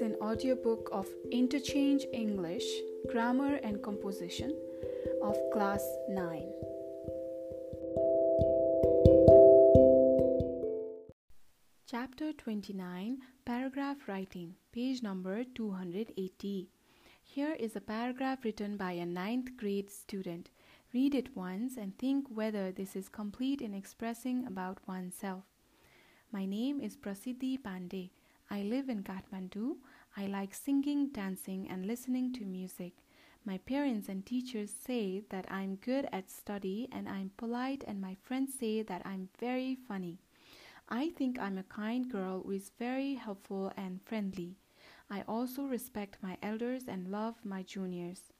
an audiobook of Interchange English, Grammar and Composition of Class 9. Chapter 29 Paragraph Writing, page number 280. Here is a paragraph written by a ninth grade student. Read it once and think whether this is complete in expressing about oneself. My name is Prasiddhi Pandey. I live in Kathmandu. I like singing, dancing, and listening to music. My parents and teachers say that I'm good at study and I'm polite, and my friends say that I'm very funny. I think I'm a kind girl who is very helpful and friendly. I also respect my elders and love my juniors.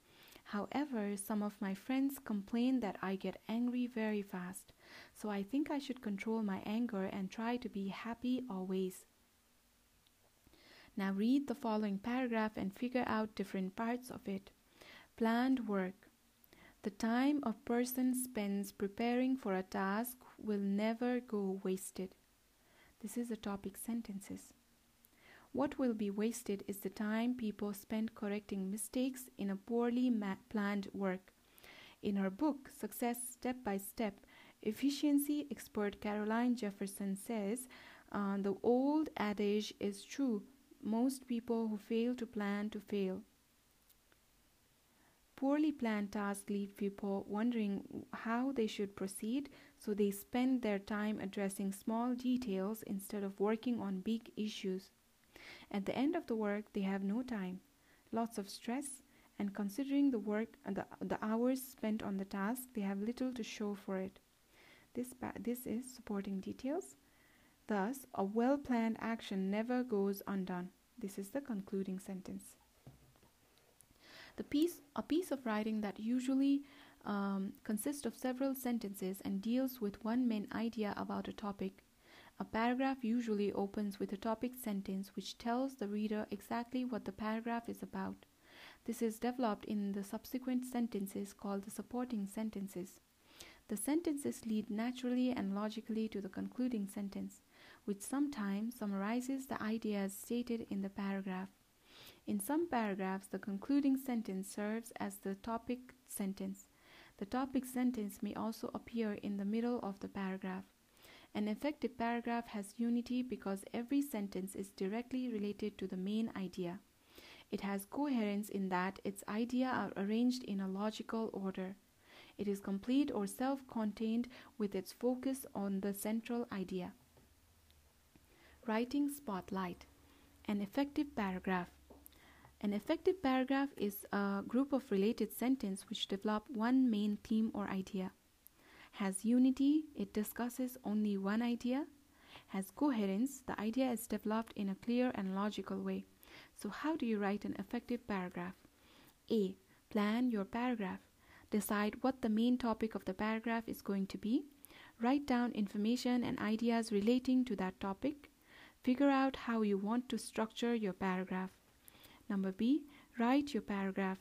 However, some of my friends complain that I get angry very fast, so I think I should control my anger and try to be happy always. Now read the following paragraph and figure out different parts of it. Planned work. The time a person spends preparing for a task will never go wasted. This is the topic sentences. What will be wasted is the time people spend correcting mistakes in a poorly planned work. In her book, Success Step by Step, efficiency expert Caroline Jefferson says uh, the old adage is true most people who fail to plan to fail. Poorly planned tasks leave people wondering how they should proceed, so they spend their time addressing small details instead of working on big issues. At the end of the work, they have no time, lots of stress, and considering the work and the, the hours spent on the task, they have little to show for it. This, this is supporting details. Thus, a well planned action never goes undone. This is the concluding sentence. The piece, a piece of writing that usually um, consists of several sentences and deals with one main idea about a topic. A paragraph usually opens with a topic sentence which tells the reader exactly what the paragraph is about. This is developed in the subsequent sentences called the supporting sentences. The sentences lead naturally and logically to the concluding sentence which sometimes summarizes the ideas stated in the paragraph. In some paragraphs, the concluding sentence serves as the topic sentence. The topic sentence may also appear in the middle of the paragraph. An effective paragraph has unity because every sentence is directly related to the main idea. It has coherence in that its ideas are arranged in a logical order. It is complete or self contained with its focus on the central idea. Writing Spotlight An effective paragraph. An effective paragraph is a group of related sentences which develop one main theme or idea. Has unity, it discusses only one idea. Has coherence, the idea is developed in a clear and logical way. So, how do you write an effective paragraph? A. Plan your paragraph. Decide what the main topic of the paragraph is going to be. Write down information and ideas relating to that topic. Figure out how you want to structure your paragraph. Number B, write your paragraph.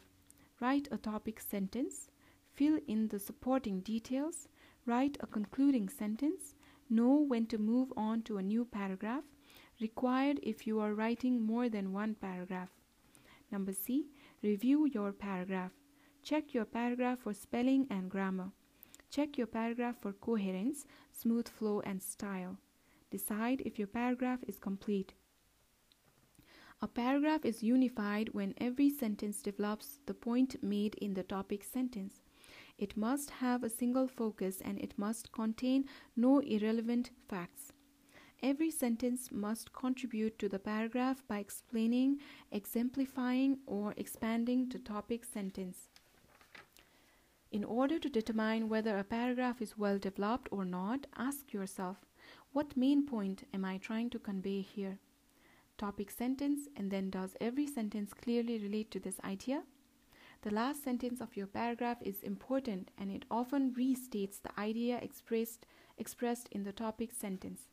Write a topic sentence. Fill in the supporting details. Write a concluding sentence. Know when to move on to a new paragraph. Required if you are writing more than one paragraph. Number C, review your paragraph. Check your paragraph for spelling and grammar. Check your paragraph for coherence, smooth flow, and style. Decide if your paragraph is complete. A paragraph is unified when every sentence develops the point made in the topic sentence. It must have a single focus and it must contain no irrelevant facts. Every sentence must contribute to the paragraph by explaining, exemplifying, or expanding the topic sentence. In order to determine whether a paragraph is well developed or not, ask yourself what main point am I trying to convey here? Topic sentence, and then does every sentence clearly relate to this idea? The last sentence of your paragraph is important and it often restates the idea expressed, expressed in the topic sentence.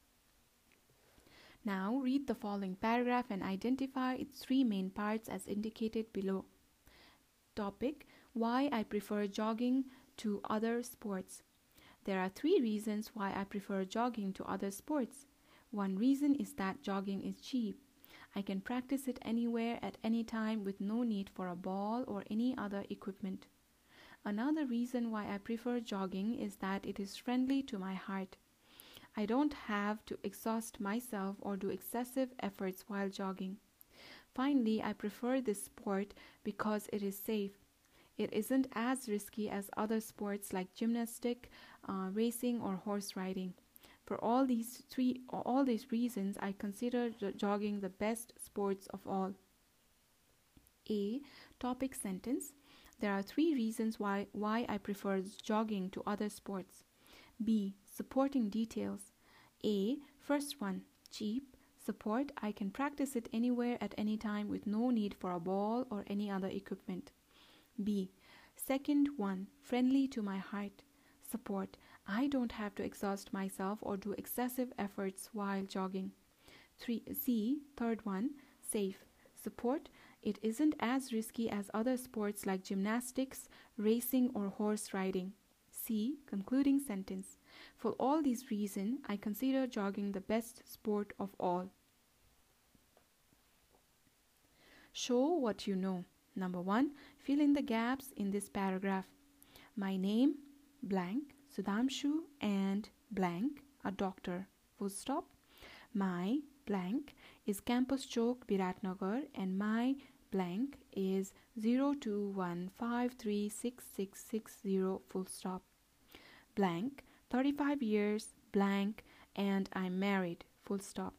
Now read the following paragraph and identify its three main parts as indicated below. Topic Why I prefer jogging to other sports. There are three reasons why I prefer jogging to other sports. One reason is that jogging is cheap. I can practice it anywhere at any time with no need for a ball or any other equipment. Another reason why I prefer jogging is that it is friendly to my heart. I don't have to exhaust myself or do excessive efforts while jogging. Finally, I prefer this sport because it is safe. It isn't as risky as other sports like gymnastic, uh, racing, or horse riding. For all these three, all these reasons, I consider jogging the best sports of all. A topic sentence. There are three reasons why why I prefer jogging to other sports. B supporting details. A first one cheap support, I can practice it anywhere at any time with no need for a ball or any other equipment. B. Second one, friendly to my heart. Support, I don't have to exhaust myself or do excessive efforts while jogging. 3. C. Third one, safe. Support, it isn't as risky as other sports like gymnastics, racing, or horse riding. C. Concluding sentence. For all these reasons, I consider jogging the best sport of all. Show what you know. Number one, fill in the gaps in this paragraph. My name, blank, Sudhamshu, and blank, a doctor, full stop. My blank is Campus Chowk, Biratnagar, and my blank is 021536660, full stop. Blank, 35 years, blank, and I'm married, full stop.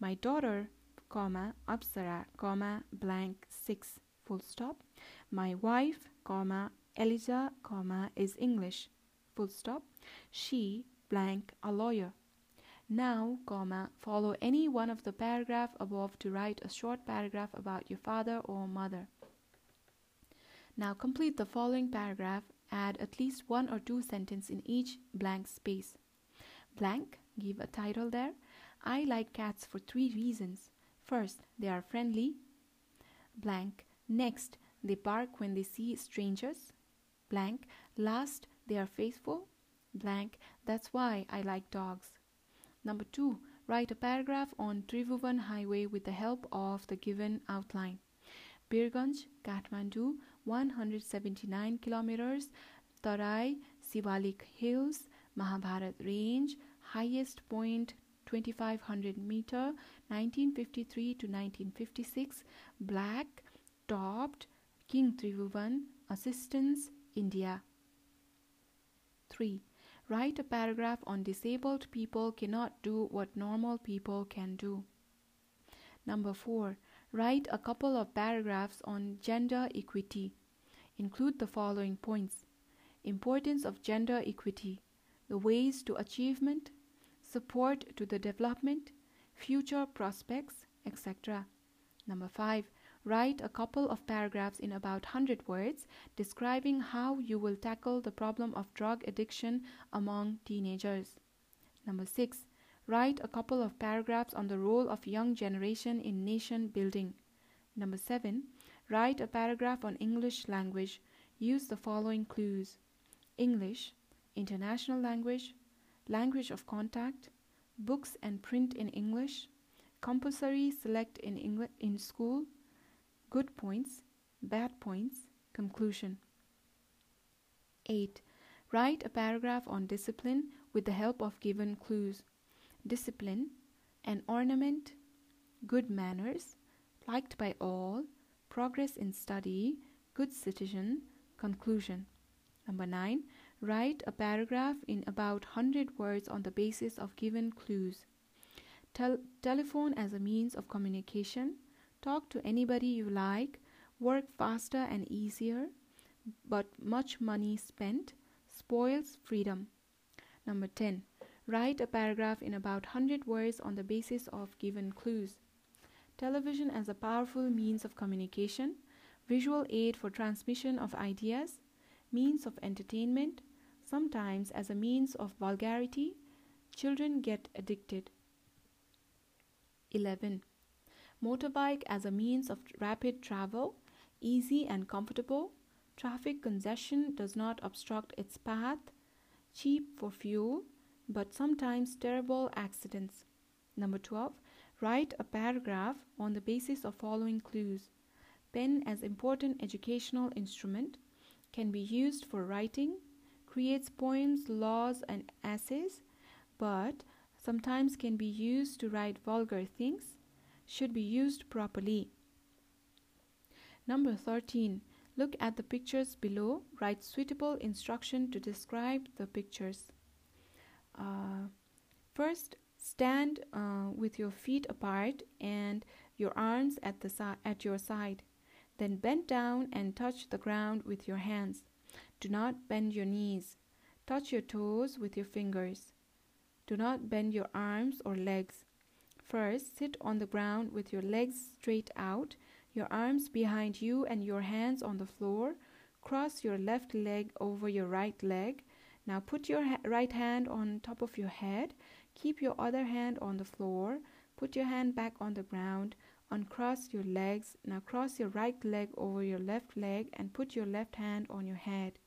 My daughter comma Apsara comma blank 6 full stop. My wife comma Eliza comma is English. Full stop. She blank a lawyer. Now comma follow any one of the paragraph above to write a short paragraph about your father or mother. Now complete the following paragraph. Add at least one or two sentences in each blank space. Blank give a title there. I like cats for three reasons. First, they are friendly. Blank. Next, they bark when they see strangers. Blank. Last, they are faithful. Blank. That's why I like dogs. Number two, write a paragraph on Tribhuvan Highway with the help of the given outline. Birganj, Kathmandu, 179 kilometers. Tarai, Sivalik Hills, Mahabharat Range, highest point 2500 meter 1953 to 1956 black topped king tribhuvan assistance india. 3 write a paragraph on disabled people cannot do what normal people can do. Number 4 write a couple of paragraphs on gender equity. Include the following points. Importance of gender equity. The ways to achievement. Support to the development, future prospects, etc. Number 5. Write a couple of paragraphs in about 100 words describing how you will tackle the problem of drug addiction among teenagers. Number 6. Write a couple of paragraphs on the role of young generation in nation building. Number 7. Write a paragraph on English language. Use the following clues English, international language, language of contact, books and print in English, compulsory select in English in school, good points, bad points, conclusion. 8. Write a paragraph on discipline with the help of given clues. Discipline, an ornament, good manners, liked by all, progress in study, good citizen, conclusion. Number 9. Write a paragraph in about 100 words on the basis of given clues. Tel- telephone as a means of communication. Talk to anybody you like. Work faster and easier, but much money spent spoils freedom. Number 10. Write a paragraph in about 100 words on the basis of given clues. Television as a powerful means of communication, visual aid for transmission of ideas, means of entertainment, Sometimes, as a means of vulgarity, children get addicted. 11. Motorbike as a means of rapid travel, easy and comfortable. Traffic congestion does not obstruct its path, cheap for fuel, but sometimes terrible accidents. Number 12. Write a paragraph on the basis of following clues. Pen as important educational instrument can be used for writing, creates poems, laws and essays, but sometimes can be used to write vulgar things, should be used properly. Number 13. Look at the pictures below. Write suitable instruction to describe the pictures. Uh, first, stand uh, with your feet apart and your arms at, the si- at your side. Then bend down and touch the ground with your hands. Do not bend your knees. Touch your toes with your fingers. Do not bend your arms or legs. First, sit on the ground with your legs straight out your arms behind you and your hands on the floor. Cross your left leg over your right leg. Now put your ha- right hand on top of your head. Keep your other hand on the floor. Put your hand back on the ground. Uncross your legs. Now cross your right leg over your left leg and put your left hand on your head.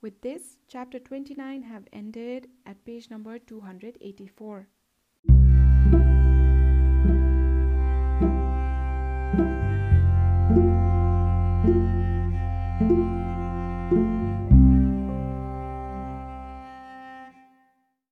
With this, chapter 29 have ended at page number 284.